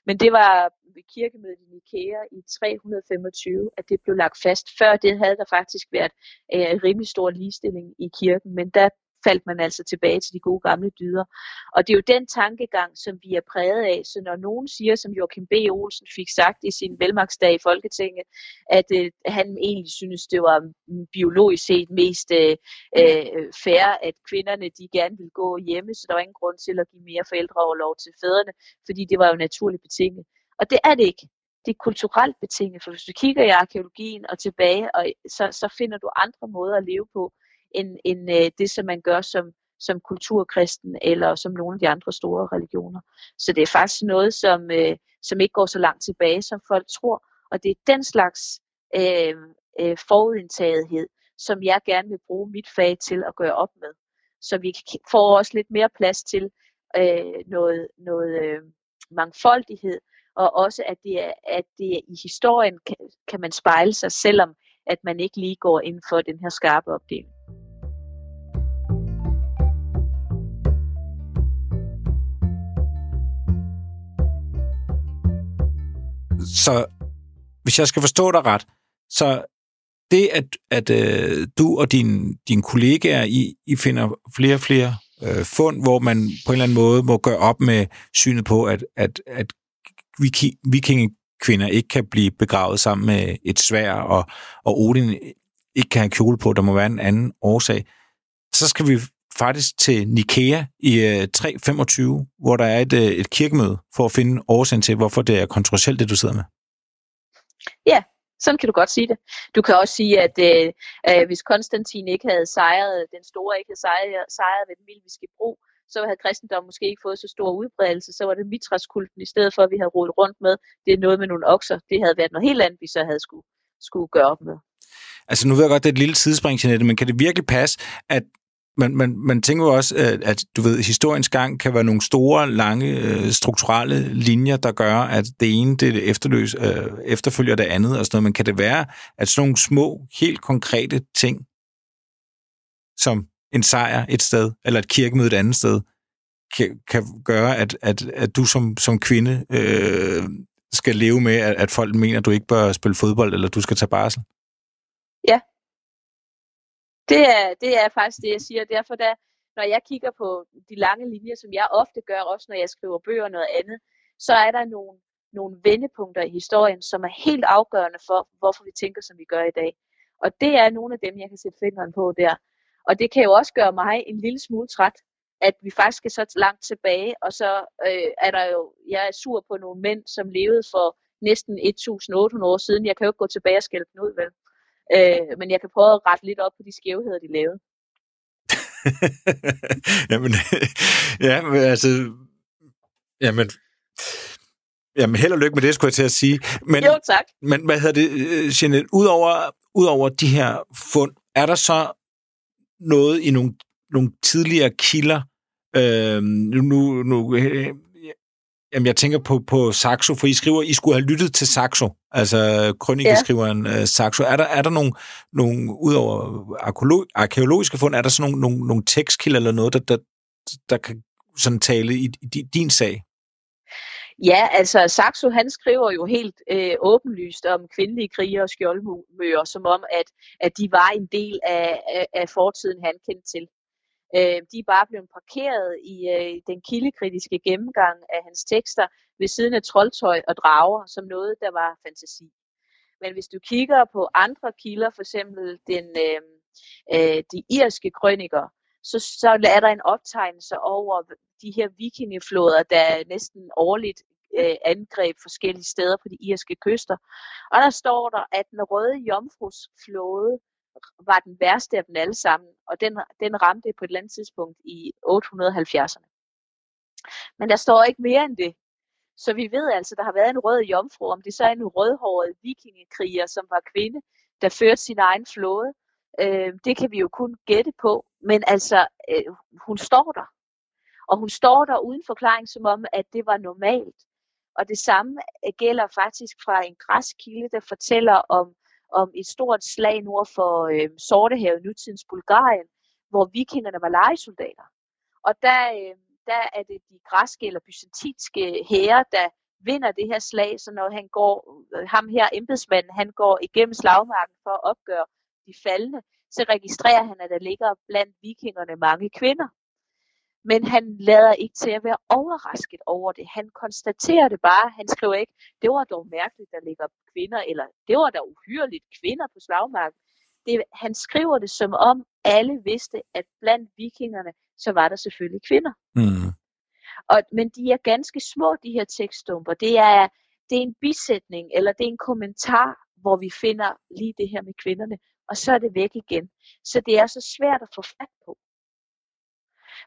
Men det var ved kirkemødet i Nikea i 325, at det blev lagt fast. Før det havde der faktisk været øh, rimelig stor ligestilling i kirken, men der faldt man altså tilbage til de gode gamle dyder. Og det er jo den tankegang, som vi er præget af. Så når nogen siger, som Joachim B. Olsen fik sagt i sin velmagsdag i Folketinget, at øh, han egentlig synes, det var mm, biologisk set mest øh, øh, fair, at kvinderne de gerne ville gå hjemme, så der var ingen grund til at give mere forældreoverlov til fædrene, fordi det var jo naturligt betinget. Og det er det ikke det er kulturelt betinget, for hvis du kigger i arkeologien og tilbage, og så, så finder du andre måder at leve på, end, end øh, det, som man gør som, som kulturkristen eller som nogle af de andre store religioner. Så det er faktisk noget, som, øh, som ikke går så langt tilbage, som folk tror. Og det er den slags øh, øh, forudindtagethed, som jeg gerne vil bruge mit fag til at gøre op med. Så vi får også lidt mere plads til øh, noget, noget øh, mangfoldighed, og også at det er, at det er i historien kan, kan man spejle sig, selvom at man ikke lige går ind for den her skarpe opdeling. Så hvis jeg skal forstå dig ret, så det, at, at øh, du og din, din kollegaer, I, I finder flere og flere øh, fund, hvor man på en eller anden måde må gøre op med synet på, at, at, at vikingekvinder ikke kan blive begravet sammen med et svær, og, og Odin ikke kan have kjole på, der må være en anden årsag, så skal vi faktisk til Nikea i øh, 325, hvor der er et, øh, et kirkemøde for at finde årsagen til, hvorfor det er kontroversielt, det du sidder med. Ja, sådan kan du godt sige det. Du kan også sige, at øh, øh, hvis Konstantin ikke havde sejret, den store ikke havde sejret, sejret ved den milviske bro, så havde kristendommen måske ikke fået så stor udbredelse. Så var det mitraskulten i stedet for, at vi havde rodet rundt med. Det er noget med nogle okser. Det havde været noget helt andet, vi så havde skulle, skulle gøre op med. Altså nu ved jeg godt, det er et lille tidsspring, Jeanette, men kan det virkelig passe, at man, man, man tænker jo også, at, at du ved, historiens gang kan være nogle store, lange, øh, strukturelle linjer, der gør, at det ene det efterløs, øh, efterfølger det andet og sådan noget. Men kan det være, at sådan nogle små, helt konkrete ting, som en sejr et sted, eller et kirkemøde et andet sted, kan, kan gøre, at, at, at du som, som kvinde øh, skal leve med, at, at folk mener, at du ikke bør spille fodbold, eller du skal tage barsel? Det er, det er faktisk det, jeg siger. Derfor, da, når jeg kigger på de lange linjer, som jeg ofte gør, også når jeg skriver bøger og noget andet, så er der nogle, nogle vendepunkter i historien, som er helt afgørende for, hvorfor vi tænker, som vi gør i dag. Og det er nogle af dem, jeg kan sætte fingeren på der. Og det kan jo også gøre mig en lille smule træt, at vi faktisk er så langt tilbage, og så øh, er der jo, jeg er sur på nogle mænd, som levede for næsten 1.800 år siden. Jeg kan jo ikke gå tilbage og skælde dem ud, vel? Øh, men jeg kan prøve at rette lidt op på de skævheder, de lavede. jamen, ja, men altså, jamen, jamen, held og lykke med det, skulle jeg til at sige. Men, jo, tak. Men hvad hedder det, øh, Jeanette, udover, udover de her fund, er der så noget i nogle, nogle tidligere kilder, øh, nu, nu Jamen, jeg tænker på, på Saxo, for I skriver, I skulle have lyttet til Saxo, altså krønikeskriveren ja. uh, Saxo. Er der, er der nogle, nogle udover arkeologiske fund, er der sådan nogle, nogle, nogle tekstkilder eller noget, der, der, der kan sådan tale i, i din sag? Ja, altså Saxo han skriver jo helt øh, åbenlyst om kvindelige krigere og skjoldmøger, som om at, at de var en del af, af, af fortiden, han kendte til. Øh, de er bare blevet parkeret i øh, den kildekritiske gennemgang af hans tekster ved siden af troldtøj og drager, som noget, der var fantasi. Men hvis du kigger på andre kilder, for eksempel den, øh, øh, de irske krøniker, så, så er der en optegnelse over de her vikingeflåder, der næsten årligt øh, angreb forskellige steder på de irske kyster. Og der står der, at den røde jomfrus flåde var den værste af dem alle sammen, og den, den ramte på et eller andet tidspunkt i 870'erne. Men der står ikke mere end det. Så vi ved altså, der har været en rød jomfru, om det så er en rødhåret vikingekriger, som var kvinde, der førte sin egen flåde. Øh, det kan vi jo kun gætte på, men altså, øh, hun står der. Og hun står der uden forklaring, som om, at det var normalt. Og det samme gælder faktisk fra en græskilde, der fortæller om om et stort slag nord for øh, Sortehavet, nutidens Bulgarien, hvor vikingerne var legesoldater. Og der, øh, der er det de græske eller byzantinske hære, der vinder det her slag, så når han går, øh, ham her embedsmanden, han går igennem slagmarken for at opgøre de faldende, så registrerer han, at der ligger blandt vikingerne mange kvinder. Men han lader ikke til at være overrasket over det. Han konstaterer det bare. Han skriver ikke, det var dog mærkeligt, der ligger kvinder, eller det var da uhyrligt kvinder på slagmarken. Det, han skriver det som om alle vidste, at blandt vikingerne, så var der selvfølgelig kvinder. Mm. Og, men de er ganske små, de her tekststumper. Det er, det er en bisætning, eller det er en kommentar, hvor vi finder lige det her med kvinderne, og så er det væk igen. Så det er så svært at få fat på.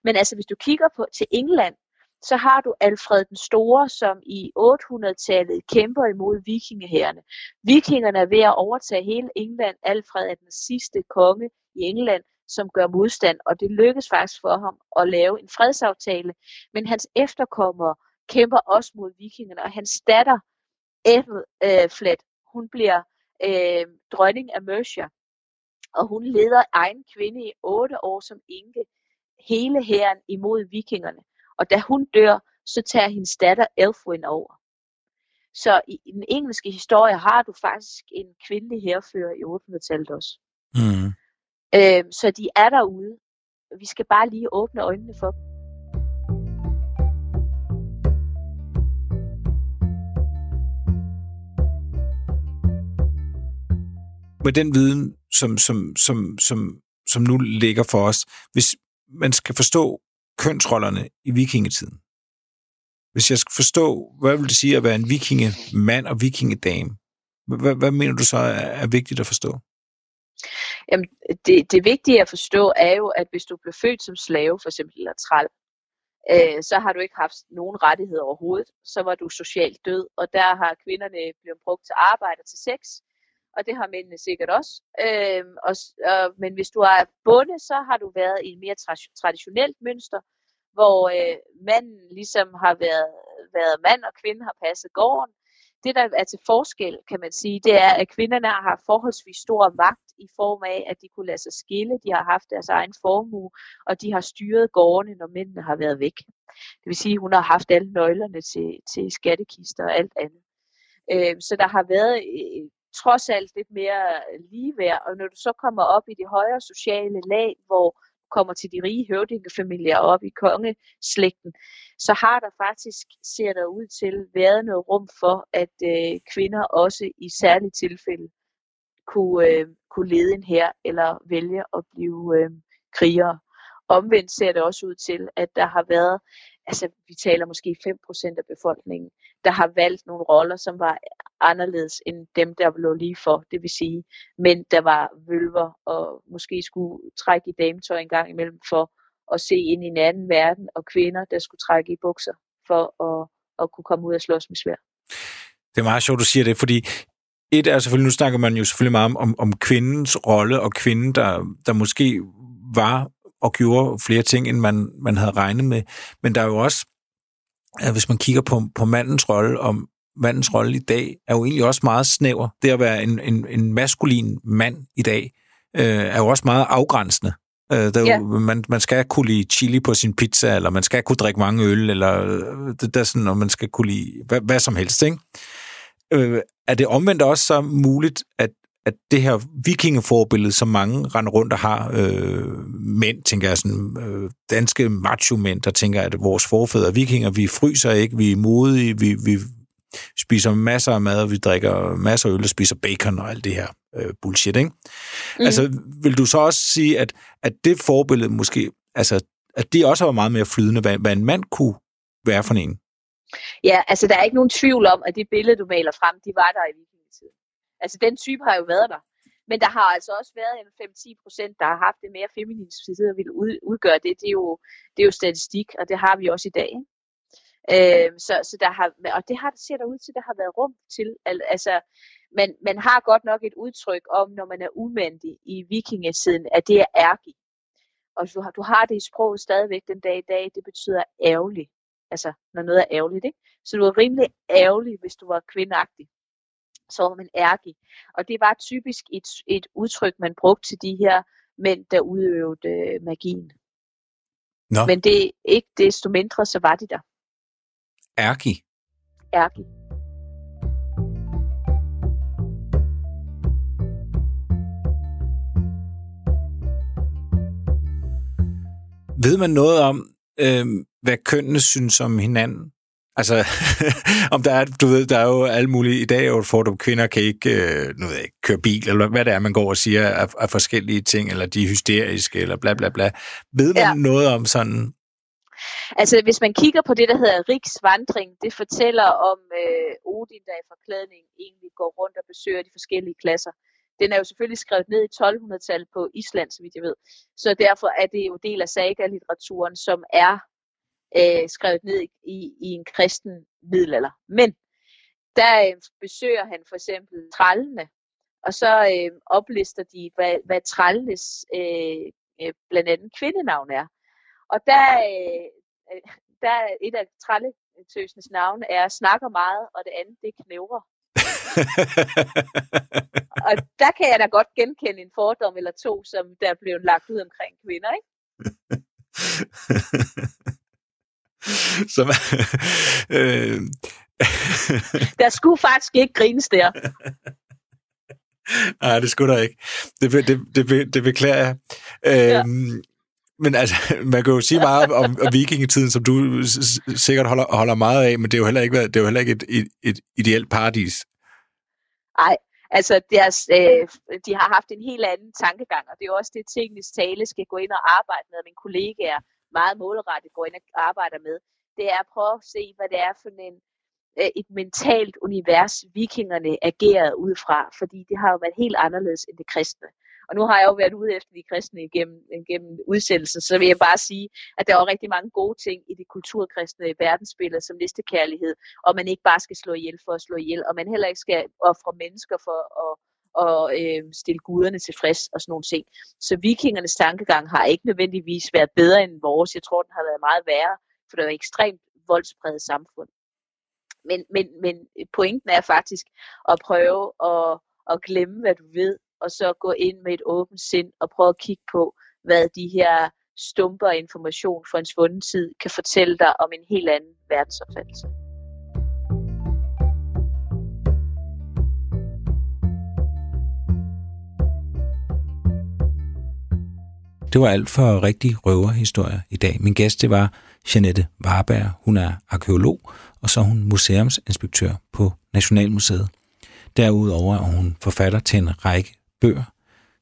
Men altså, hvis du kigger på til England, så har du Alfred den Store, som i 800-tallet kæmper imod vikingehærene. Vikingerne er ved at overtage hele England. Alfred er den sidste konge i England, som gør modstand, og det lykkes faktisk for ham at lave en fredsaftale. Men hans efterkommere kæmper også mod vikingerne, og hans datter, Ethelfled, øh, hun bliver øh, dronning af Mercia, og hun leder egen kvinde i otte år som enke hele hæren imod vikingerne. Og da hun dør, så tager hendes datter Elfwin over. Så i, i den engelske historie har du faktisk en kvindelig herfører i 800-tallet også. Mm. Øh, så de er derude. Vi skal bare lige åbne øjnene for dem. Med den viden, som, som, som, som, som nu ligger for os, hvis man skal forstå kønsrollerne i vikingetiden. Hvis jeg skal forstå, hvad vil det sige at være en vikingemand og vikingedame? Hvad, hvad mener du så er, vigtigt at forstå? Jamen, det, det vigtige at forstå er jo, at hvis du blev født som slave, for eksempel, eller træl, øh, så har du ikke haft nogen rettigheder overhovedet. Så var du socialt død, og der har kvinderne blevet brugt til arbejde til sex, og det har mændene sikkert også. Øh, og, og, men hvis du er bonde, så har du været i et mere tra- traditionelt mønster, hvor øh, manden ligesom har været, været mand, og kvinden har passet gården. Det, der er til forskel, kan man sige, det er, at kvinderne har forholdsvis stor magt i form af, at de kunne lade sig skille, de har haft deres egen formue, og de har styret gårdene, når mændene har været væk. Det vil sige, at hun har haft alle nøglerne til, til skattekister og alt andet. Øh, så der har været øh, trods alt lidt mere øh, ligeværd, og når du så kommer op i de højere sociale lag, hvor kommer til de rige høvdingefamilier op i kongeslægten, så har der faktisk, ser der ud til, været noget rum for, at øh, kvinder også i særlige tilfælde kunne, øh, kunne lede en her eller vælge at blive øh, krigere. Omvendt ser det også ud til, at der har været, altså vi taler måske 5% af befolkningen, der har valgt nogle roller, som var anderledes end dem, der lå lige for. Det vil sige, men der var vølver og måske skulle trække i dametøj en gang imellem for at se ind i en anden verden, og kvinder, der skulle trække i bukser for at, at kunne komme ud og slås med svær. Det er meget sjovt, du siger det, fordi et er selvfølgelig, nu snakker man jo selvfølgelig meget om, om kvindens rolle, og kvinden, der, der måske var og gjorde flere ting, end man, man havde regnet med. Men der er jo også, hvis man kigger på, på mandens rolle, om mandens rolle i dag, er jo egentlig også meget snæver. Det at være en, en, en maskulin mand i dag, øh, er jo også meget afgrænsende. Øh, der, ja. man, man skal kunne lide chili på sin pizza, eller man skal kunne drikke mange øl, eller øh, det der sådan, og man skal kunne lide hvad, hvad som helst. Ikke? Øh, er det omvendt også så muligt, at, at det her vikingeforbillede, som mange render rundt og har, øh, mænd, tænker jeg sådan, øh, danske macho-mænd, der tænker, at vores forfædre vikinger, vi fryser ikke, vi er modige, vi, vi spiser masser af mad, og vi drikker masser af øl og spiser bacon og alt det her øh, bullshit, ikke? Mm. Altså, vil du så også sige, at, at det forbillede måske, altså, at det også var meget mere flydende, hvad, hvad en mand kunne være for en? Ja, altså der er ikke nogen tvivl om, at det billede, du maler frem, de var der i. Altså den type har jo været der. Men der har altså også været en 5-10 procent, der har haft det mere feminine side og ville udgøre det. Det er, jo, det er jo statistik, og det har vi også i dag. Øh, så, så der har, og det har, ser der ud til, der har været rum til. Altså, man, man har godt nok et udtryk om, når man er umandig i vikingetiden, at det er ærgi. Og du har, du har det i sproget stadigvæk den dag i dag, det betyder ærgerlig altså når noget er ærgerligt. Ikke? Så du var rimelig ærgerlig, hvis du var kvindagtig. Var man ærgerlig. Og det var typisk et, et udtryk, man brugte til de her mænd, der udøvede øh, magien. Nå. Men det ikke desto mindre, så var de der. Ærgi? Ærgi. Ved man noget om, øh, hvad kønnene synes om hinanden. Altså, om der er, du ved, der er jo alle mulige, i dag er jo for, at kvinder kan ikke, øh, nu ved jeg, køre bil, eller hvad det er, man går og siger af, af forskellige ting, eller de er hysteriske, eller bla bla bla. Ved man ja. noget om sådan? Altså, hvis man kigger på det, der hedder Riks vandring, det fortæller om øh, Odin, der i forklædning egentlig går rundt og besøger de forskellige klasser. Den er jo selvfølgelig skrevet ned i 1200-tallet på Island, så vidt jeg ved. Så derfor er det jo del af saga-litteraturen, som er øh, skrevet ned i, i en kristen middelalder. Men der øh, besøger han for eksempel trallene, og så øh, oplister de, hvad, hvad trallenes øh, øh, blandt andet kvindenavn er. Og der, øh, øh der er et af tralletøsens navne er snakker meget, og det andet det er knævrer. og der kan jeg da godt genkende en fordom eller to, som der er blevet lagt ud omkring kvinder, ikke? Som, øh, der skulle faktisk ikke grines der. Nej, det skulle der ikke. Det, det, det, det beklager jeg. Ja. Øhm, men altså, man kan jo sige meget om, om vikingetiden, som du sikkert holder, holder meget af, men det er jo heller ikke, det er jo heller ikke et, et, et ideelt paradis. Nej, altså deres, øh, de har haft en helt anden tankegang, og det er også det, tingens tale skal gå ind og arbejde med. Mine kollegaer meget målrettet går ind og arbejder med, det er at prøve at se, hvad det er for en, øh, et mentalt univers, vikingerne agerede ud fra, fordi det har jo været helt anderledes end det kristne. Og nu har jeg jo været ude efter de kristne igennem, igennem udsendelsen, så vil jeg bare sige, at der er rigtig mange gode ting i det kulturkristne verdensbillede, som næstekærlighed, og man ikke bare skal slå ihjel for at slå ihjel, og man heller ikke skal ofre mennesker for at, og øh, stille guderne tilfreds og sådan nogle ting. Så vikingernes tankegang har ikke nødvendigvis været bedre end vores. Jeg tror, den har været meget værre, for det var et ekstremt voldspræget samfund. Men, men, men pointen er faktisk at prøve at, at glemme, hvad du ved, og så gå ind med et åbent sind og prøve at kigge på, hvad de her stumper information fra en svunden tid kan fortælle dig om en helt anden verdensopfattelse. Det var alt for rigtig røverhistorie i dag. Min gæst det var Janette Warberg. Hun er arkeolog, og så er hun museumsinspektør på Nationalmuseet. Derudover er hun forfatter til en række bøger,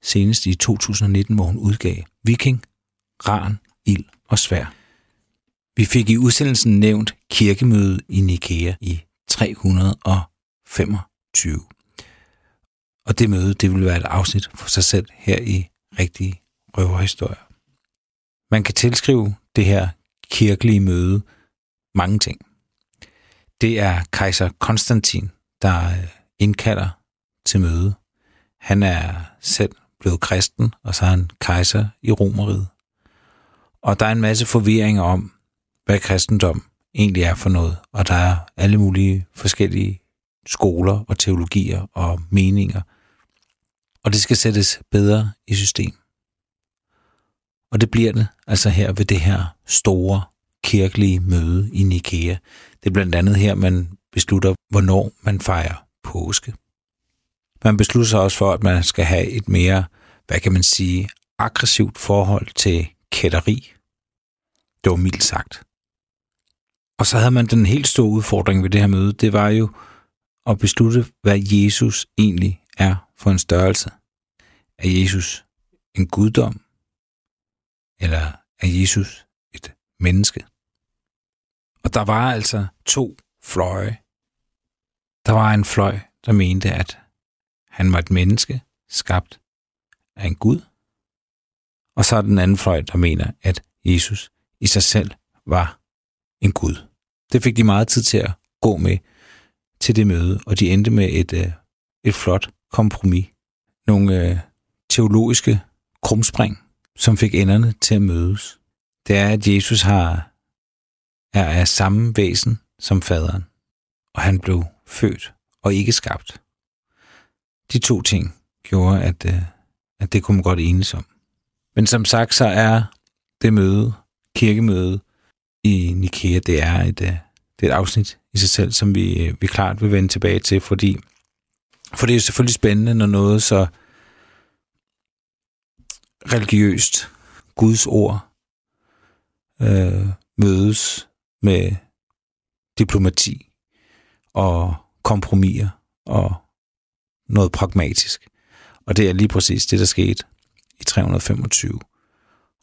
senest i 2019, hvor hun udgav Viking, Ran, Ild og Svær. Vi fik i udsendelsen nævnt kirkemødet i Nikea i 325. Og det møde, det vil være et afsnit for sig selv her i Rigtige Røverhistorier. Man kan tilskrive det her kirkelige møde mange ting. Det er kejser Konstantin, der øh, indkalder til møde. Han er selv blevet kristen, og så er han kejser i Romeriet. Og der er en masse forvirring om, hvad kristendom egentlig er for noget, og der er alle mulige forskellige skoler og teologier og meninger, og det skal sættes bedre i system. Og det bliver det altså her ved det her store kirkelige møde i Nikea. Det er blandt andet her, man beslutter, hvornår man fejrer påske. Man beslutter sig også for, at man skal have et mere, hvad kan man sige, aggressivt forhold til kætteri. Det var mildt sagt. Og så havde man den helt store udfordring ved det her møde, det var jo at beslutte, hvad Jesus egentlig er for en størrelse. Er Jesus en guddom? Eller er Jesus et menneske? Og der var altså to fløje. Der var en fløj, der mente, at han var et menneske, skabt af en Gud. Og så er den anden fløj, der mener, at Jesus i sig selv var en Gud. Det fik de meget tid til at gå med til det møde, og de endte med et, øh, et flot kompromis. Nogle øh, teologiske krumspring, som fik enderne til at mødes. Det er, at Jesus har er af samme væsen som faderen, og han blev født og ikke skabt. De to ting gjorde, at, øh, at det kunne man godt enes om. Men som sagt, så er det møde, kirkemøde i Nikea, det er et, øh, det er et afsnit i sig selv, som vi, øh, vi klart vil vende tilbage til, fordi for det er jo selvfølgelig spændende, når noget så religiøst, Guds ord, øh, mødes med diplomati og kompromiser og noget pragmatisk. Og det er lige præcis det, der skete i 325.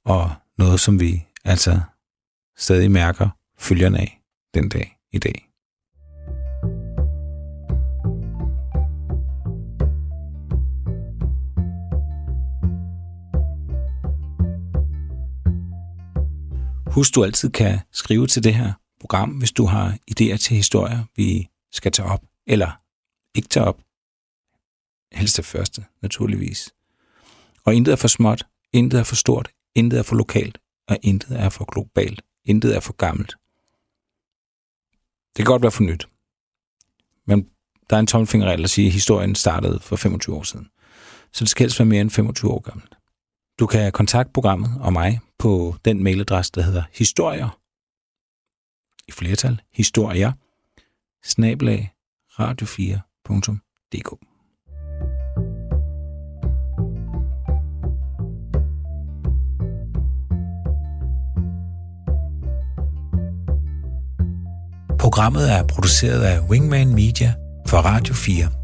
Og noget, som vi altså stadig mærker følgerne af den dag i dag. Husk, du altid kan skrive til det her program, hvis du har idéer til historier, vi skal tage op, eller ikke tage op. Helst det første, naturligvis. Og intet er for småt, intet er for stort, intet er for lokalt, og intet er for globalt, intet er for gammelt. Det kan godt være for nyt. Men der er en tommelfingerregel at sige, at historien startede for 25 år siden. Så det skal helst være mere end 25 år gammelt. Du kan kontakte programmet og mig på den mailadresse, der hedder historier, i flertal, historier, snablag, radio4.dk. Programmet er produceret af Wingman Media for Radio 4.